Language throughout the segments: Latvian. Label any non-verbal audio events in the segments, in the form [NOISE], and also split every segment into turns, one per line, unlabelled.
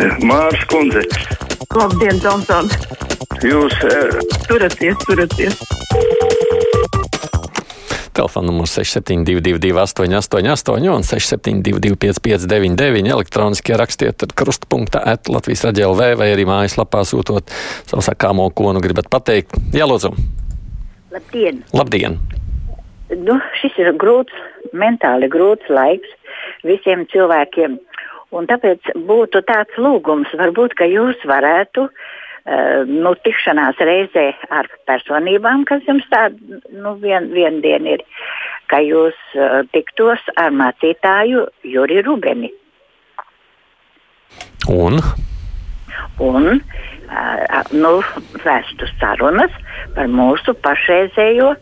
Mārs Kundze.
Labdien, Džonsons!
Jūs uh,
turaties, turaties!
Telefona numurs 6722, 888, un 672, 559, elektroniski rakstiet ar krustpunkta at Latvijas raidījumā, vai arī mājaslapā sūtot savu sakāmo, ko nu gribat pateikt. Jā, lūdzu!
Labdien!
Labdien!
Nu, šis ir grūts, mentāli grūts laiks visiem cilvēkiem. Un tāpēc būtu tāds lūgums, varbūt, ka jūs varētu uh, nu, tikšanās reizē ar personībām, kas jums tāda nu, vien, vien diena ir, ka jūs uh, tiktos ar mācītāju Juri Rubeni.
Un?
Un uh, nu, vēstu sarunas par mūsu pašreizējo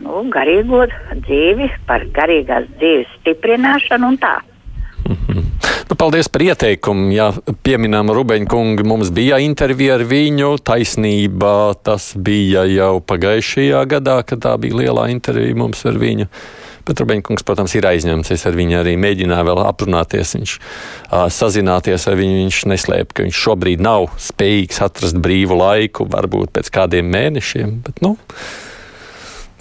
nu, garīgo dzīvi, par garīgās dzīves stiprināšanu un tā.
Nu, paldies par ieteikumu. Jā, pieminām Rubeņa kungu. Mums bija intervija ar viņu. Taisnība tas bija jau pagājušajā gadā, kad tā bija lielā intervija mums ar viņu. Bet Rubeņkungs, protams, ir aizņemts. Es ar viņu arī mēģināju vēl aprunāties. Viņš uh, sazināties ar viņu. Viņš neslēp, ka viņš šobrīd nav spējīgs atrast brīvu laiku, varbūt pēc kādiem mēnešiem. Bet, nu,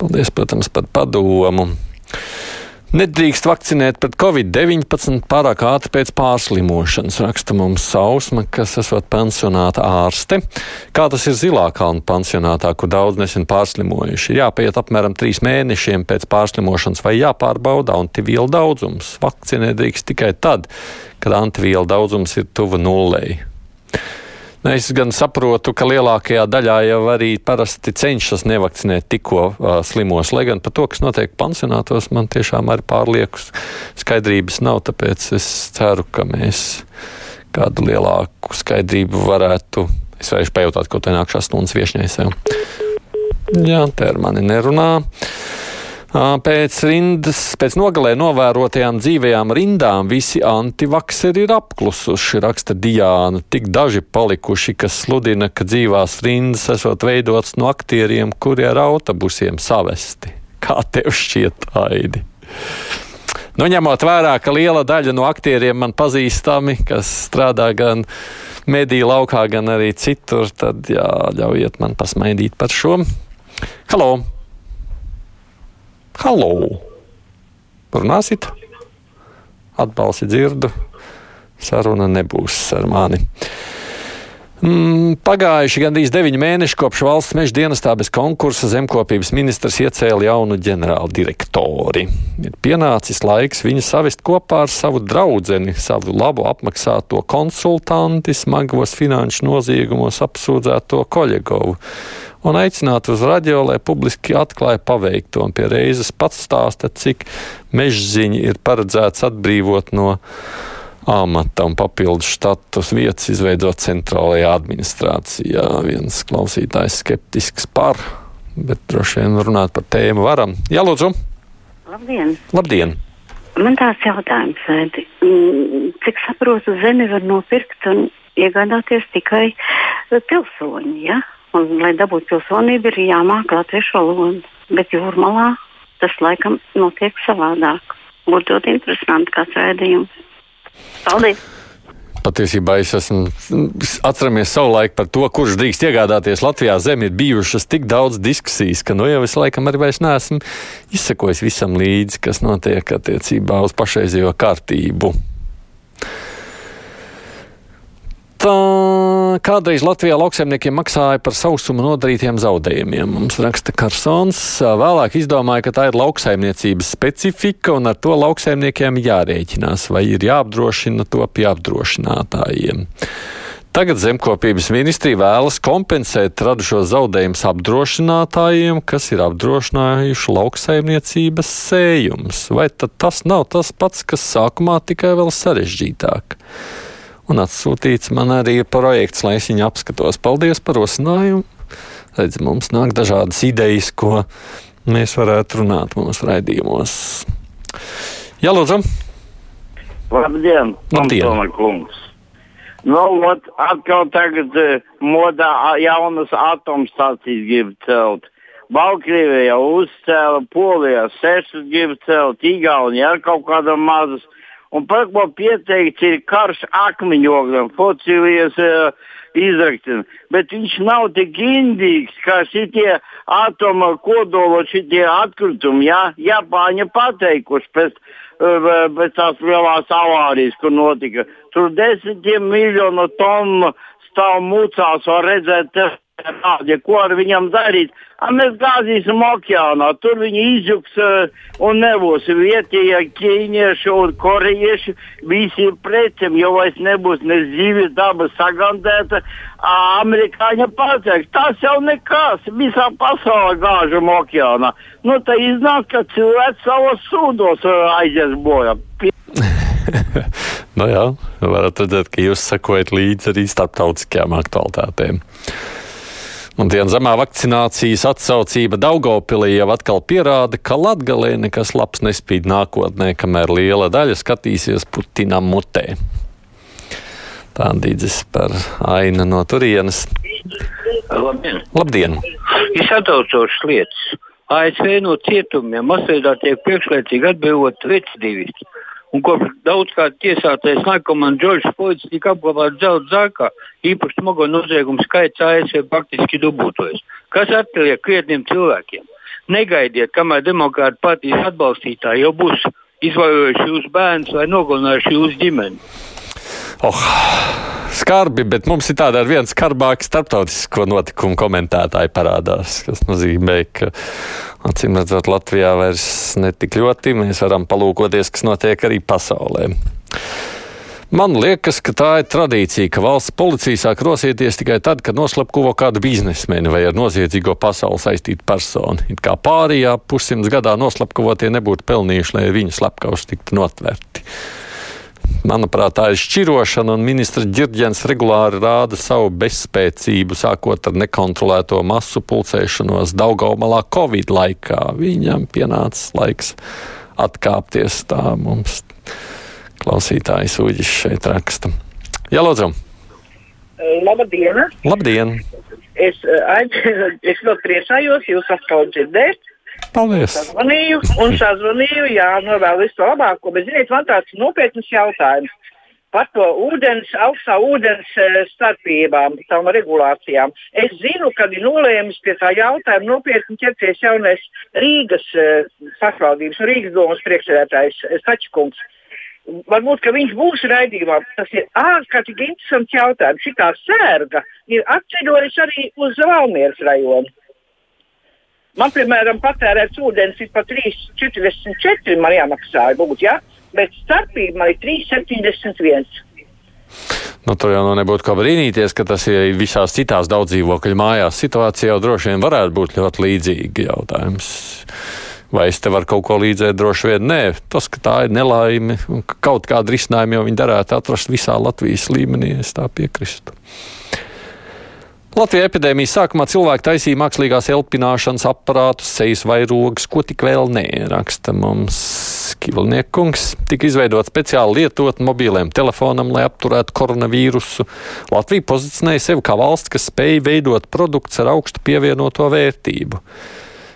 paldies, protams, par padomu. Nedrīkst vakcinēt pret covid-19 pārāk ātri pēc pārslimošanas, raksta mums Sausma, kas esot pensionāta ārste. Kā tas ir zilā kalna pensionātā, kur daudz nesen pārslimojuši? Ir jāpaiet apmēram trīs mēnešiem pēc pārslimošanas vai jāpārbauda antivielu daudzums. Vakcinēt drīkst tikai tad, kad antivielu daudzums ir tuvu nullei. Nu, es gan saprotu, ka lielākajā daļā jau arī parasti cenšas nevakcinēt tikko uh, slimos, lai gan par to, kas notiek pansionātos, man tiešām arī pārlieku skaidrības nav, tāpēc es ceru, ka mēs kādu lielāku skaidrību varētu. Es varēšu pajautāt, ko te nākšās stundas viešņai sev. Jā, te ar mani nerunā. Pēc rindas, pēc nogalē novērotajām dzīvajām rindām visi antivakseri ir apklusuši, raksta Diāna. Tik daži palikuši, kas sludina, ka dzīvās rindas esot veidotas no aktieriem, kuri ar autobusiem savesti. Kā tev šķiet, Aidi? Nu, ņemot vērā, ka liela daļa no aktieriem man pazīstami, kas strādā gan mediju laukā, gan arī citur, tad jā, ļaujiet man pasmaidīt par šo. Halo! Halo! Runāsit? Atbalsi dzirdu. Saruna nebūs ar mani. Mm, pagājuši gandrīz deviņi mēneši kopš valsts meža dienestā bez konkursa zemkopības ministrs iecēla jaunu ģenerāldirektori. Ir pienācis laiks viņu savest kopā ar savu draugu, savu labu apmaksāto konsultanti, smagos finanšu noziegumos apsūdzēto Koļegovu un aicināt uz radio, lai publiski atklāja paveikto. Un pie reizes pats stāsta, cik mežziņi ir paredzēts atbrīvot no amata un papildus štatus vietas izveidot centrālajā administrācijā. Viens klausītājs skeptisks par, bet droši vien runāt par tēmu varam. Jā, lūdzu!
Labdien!
Labdien.
Man tāds jautājums, Edi. Mm, cik saprotu, zemi var nopirkt un iegādāties tikai pilsoņi, ja? Un, lai dabūtu pilsonību, ir jāmāk latviešu valodu. Bet jūrmalā tas laikam notiek savādāk. Būtu ļoti interesanti kāds rādījums. Paldies!
Patiesībā es esmu atceramies savu laiku par to, kurš drīkst iegādāties Latvijā zemi. Ir bijušas tik daudz diskusijas, ka nu jau es laikam arī vairs neesmu izsekojis visam līdzi, kas notiek attiecībā uz pašreizējo kārtību. Tā, kādreiz Latvijā lauksaimniekiem maksāja par sausuma nodarītiem zaudējumiem. Mums raksta Karsons. Vēlāk izdomāja, ka tā ir lauksaimniecības specifika un ar to lauksaimniekiem jārēķinās vai ir jāapdrošina to pie apdrošinātājiem. Tagad zemkopības ministrija vēlas kompensēt radušos zaudējumus apdrošinātājiem, kas ir apdrošinājuši lauksaimniecības sējumus. Vai tas nav tas pats, kas sākumā tikai vēl sarežģītāk? Un atsūtīts man arī projekts, lai es viņu apskatos. Paldies par rosinājumu! Redz, mums nāk dažādas idejas, ko mēs varētu runāt mūsu raidījumos. Jā, lūdzu!
Labdien!
Labdien.
kungs! Nu, ot, atkal tagad uh, modā jaunas atomstācijas grib celt. Baltkrievija jau uzcēla, Polijā sešas grib celt, Igaunija ar kaut kādam mazas Un par ko pieteikts ir karš akmeņogam, fosīlijas uh, izraktiem. Bet viņš nav tik indīgs, kā šitie atoma kodola šitie atkritumi. Ja? Japāņi pateikuši pēc, uh, pēc tās lielās avārijas, kur notika. Tur desmitiem miljonu tonu stāv mucās, var redzēt. Tādi, ko ar viņam darīt? A, mēs gāzīsim okeānā, tur viņi izjuks uh, un nebūs vietējie ķīnieši un korejieši. Visi ir precim, jo vairs nebūs ne zīves daba sagandēta. Amerikāņi pateiks, tas jau nekas, visā pasaulē gāžam okeānā. Nu, tā iznāk, ka cilvēks savos sūdos uh, aizies bojā. [LAUGHS]
nu jā, varat redzēt, ka jūs sekojat līdzi arī starptautiskajām aktualitātēm. Un dienas zemā vakcinācijas atsaucība Daugopilī jau atkal pierāda, ka Latgalē nekas labs nespīd nākotnē, kamēr liela daļa skatīsies Putinam mutē. Tā dīdzis par ainu no turienes.
Labdien!
Labdien.
Ir satraucošas lietas. ASV no cietumiem masveidā tiek priekšlaicīgi atbrīvot recidivisti. Un kopš daudzkārt tiesātais narkomāns Džordžs Floyds tika apglabāts zelta zārkā, īpaši smago noziegumu skaits ASV faktiski dubultojas. Kas atliek krietniem cilvēkiem? Negaidiet, kamēr demokrāta partijas atbalstītāji jau būs izvairojuši jūsu bērnus vai nogalinājuši jūsu ģimeni.
Oh, skarbi, bet mums ir tāda ar viens skarbāks starptautisko notikumu komentētāji parādās, kas nozīmē, ka acīm redzot Latvijā vairs netik ļoti mēs varam palūkoties, kas notiek arī pasaulē. Man liekas, ka tā ir tradīcija, ka valsts policija sāk rosieties tikai tad, kad noslapkuvo kādu biznesmeni vai ar noziedzīgo pasauli saistītu personu. It kā pārējā pussimts gadā noslapkuvotie nebūtu pelnījuši, lai viņu slepkavus tiktu notverti. Manuprāt, tā ir šķirošana, un ministrs Girģens regulāri rāda savu bezspēcību, sākot ar nekontrolēto masu pulcēšanos Daugaumalā Covid laikā. Viņam pienāca laiks atkāpties tā mums. Klausītājs Uģis šeit raksta. Jā, lūdzu!
Labdien!
Labdien!
Es, es ļoti priecājos jūs atkal dzirdēt.
Paldies!
Sazvanīju un sazvanīju, jā, novēlu visu to labāko. Bet, ziniet, man tāds nopietns jautājums par to ūdens, augstā ūdens starpībām, tām regulācijām. Es zinu, ka ir nolēmis pie tā jautājuma nopietni ķerties jaunais Rīgas pašvaldības un Rīgas domas priekšsēdētājs Stačkungs. Varbūt, ka viņš būs raidījumā. Tas ir ārkārtīgi interesants jautājums. Šī sērga ir atceļojusi arī uz Valmieras rajonu. Man, piemēram, patērēts ūdens ir pat 3,44 man jāmaksā, būt, ja? bet starpība man ir 3,71.
Nu, tur jau nu nebūtu kā brīnīties, ka tas ir visās citās daudz dzīvokļu mājās. Situācija jau droši vien varētu būt ļoti līdzīga jautājums. Vai es te varu kaut ko līdzēt? Droši vien nē. Tas, ka tā ir nelaime un ka kaut kāda risinājuma jau viņi darētu atrast visā Latvijas līmenī, es tā piekrītu. Latvijā epidēmijas sākumā cilvēki taisīja mākslīgās elpināšanas aparātus, sejas vairogus, ko tik vēl nē, raksta mums Kilniekungs. Tika izveidot speciāli lietot mobiliem telefonam, lai apturētu koronavīrusu. Latvija pozicionēja sevi kā valsts, kas spēj veidot produktus ar augstu pievienoto vērtību.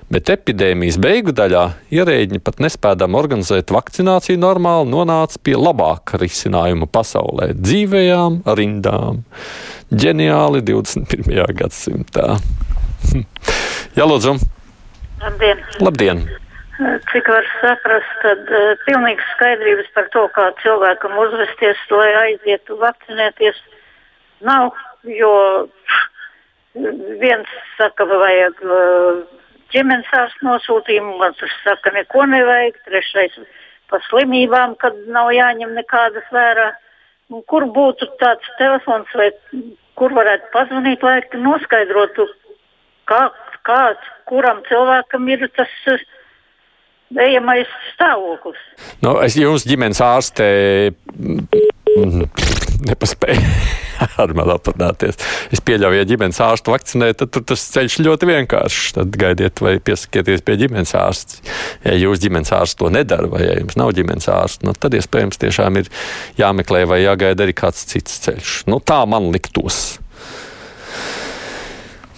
Bet epidēmijas beigu daļā ierēģi pat nespējām organizēt vakcināciju normāli, nonāca pie labāka risinājuma pasaulē - dzīvējām rindām. Ģeniāli 21. gadsimtā. Jā, lūdzu!
Labdien!
Labdien.
Cik var saprast, tad uh, pilnīgas skaidrības par to, kā cilvēkam uzvesties, lai aizietu vakcinēties, nav. Jo viens saka, vajag uh, ģimenes ārstu nosūtījumu, otrs saka, neko nevajag, trešais par slimībām, kad nav jāņem nekādas vērā. Kur būtu tāds telefons vai kur varētu pazvanīt, lai noskaidrotu, kā, kāds, kuram cilvēkam ir tas uh, ejamais stāvoklis.
Nu, es jums ģimenes ārstē nepaspēju [LAUGHS] ar mani aprunāties. Es pieļauju, ja ģimenes ārstu vakcinē, tad tas ceļš ļoti vienkāršs. Tad gaidiet vai piesakieties pie ģimenes ārsta. Ja jūs ģimenes ārsts to nedara, vai ja jums nav ģimenes ārsta, nu, tad iespējams tiešām ir jāmeklē vai jāgaida arī kāds cits ceļš. Nu, tā man liktos.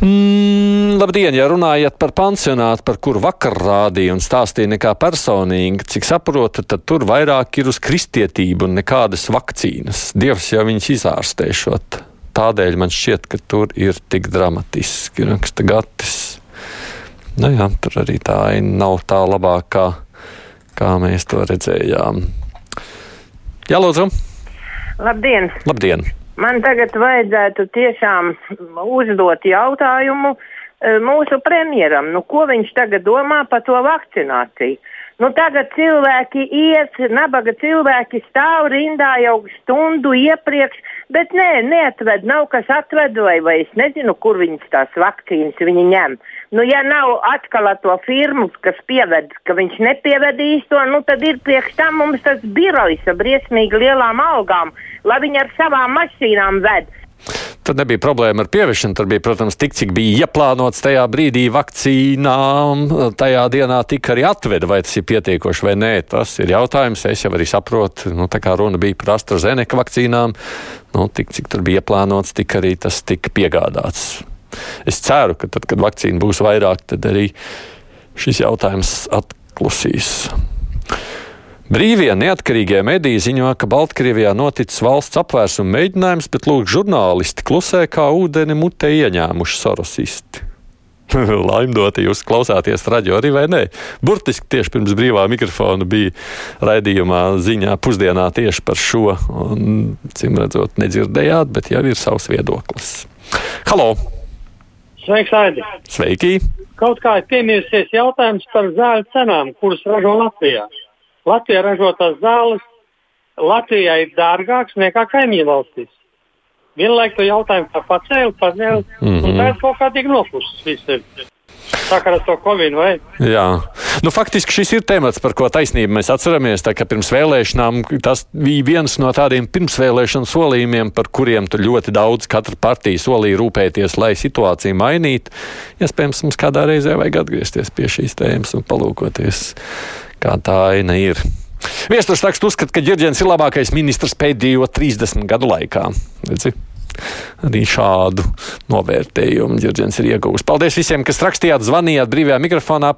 Mm, labdien, ja runājat par pansionātu, par kuru vakar rādīja un stāstīja nekā personīgi, cik saprotu, tad tur vairāk ir uz kristietību un nekādas vakcīnas. Dievs jau viņus izārstēšot. Tādēļ man šķiet, ka tur ir tik dramatiski, raksta Gatis. Nu jā, tur arī tā aina nav tā labākā, kā mēs to redzējām. Jā, lūdzu!
Labdien!
Labdien!
Man tagad vajadzētu tiešām uzdot jautājumu eh, mūsu premjeram, nu, ko viņš tagad domā par to vakcināciju. Nu, tagad cilvēki iet, nabaga cilvēki stāv rindā jau stundu iepriekš, bet nē, neatved, nav kas atved, vai, vai es nezinu, kur viņas tās vakcīnas viņi ņem. Nu, ja nav atkal to firmu, kas pieved, ka viņš nepievedīs to, nu, tad ir priekš tam mums tas birojs ar briesmīgi lielām algām, lai viņi ar savām mašīnām ved.
Tad nebija problēma ar pieviešanu. Tur bija, protams, tik, cik bija ieplānots tajā brīdī vakcīnām. Tajā dienā tika arī atveda, vai tas ir pietiekoši vai nē. Tas ir jautājums. Es jau arī saprotu, nu, tā kā runa bija par AstraZeneca vakcīnām. Nu, tik, cik tur bija ieplānots, tik arī tas tika piegādāts. Es ceru, ka tad, kad vakcīna būs vairāk, tad arī šis jautājums atklusīs. Brīvie neatkarīgie mediji ziņo, ka Baltkrievijā noticis valsts apvērsuma mēģinājums, bet lūk, žurnālisti klusē kā ūdeni mutē ieņēmuši sorosisti. [LAUGHS] Laimdoti jūs klausāties radio arī vai nē? Burtiski tieši pirms brīvā mikrofona bija raidījumā ziņā pusdienā tieši par šo. Un, cim redzot, nedzirdējāt, bet jau ir savs viedoklis. Halo!
Sveiks, Aidi!
Sveiki!
Kaut kā ir piemirsies jautājums par zāļu cenām, kuras ražo Latvijā. Latvijā ražotās zāles Latvijā ir dārgākas nekā kaimiņu valstīs. Vienlaikus to jautājumu tā pacēla, pacēla, mm -hmm. un tā ir kaut kā tik nopusis. Sakarā ar to Covid vai?
Jā, nu, faktiski šis ir temats, par ko taisnība mēs atceramies. Tā, pirms vēlēšanām tas bija viens no tādiem pirmsvēlēšanu solījumiem, par kuriem tur ļoti daudz katra partija solīja rūpēties, lai situāciju mainītu. Iespējams, mums kādā reizē vajag atgriezties pie šīs tēmas un palūkoties kā tā aina ir. Viesturs raksts uzskata, ka Girģents ir labākais ministrs pēdējo 30 gadu laikā. Redzi? Arī šādu novērtējumu Girģents ir iegūst. Paldies visiem, kas rakstījāt, zvanījāt brīvajā mikrofonā.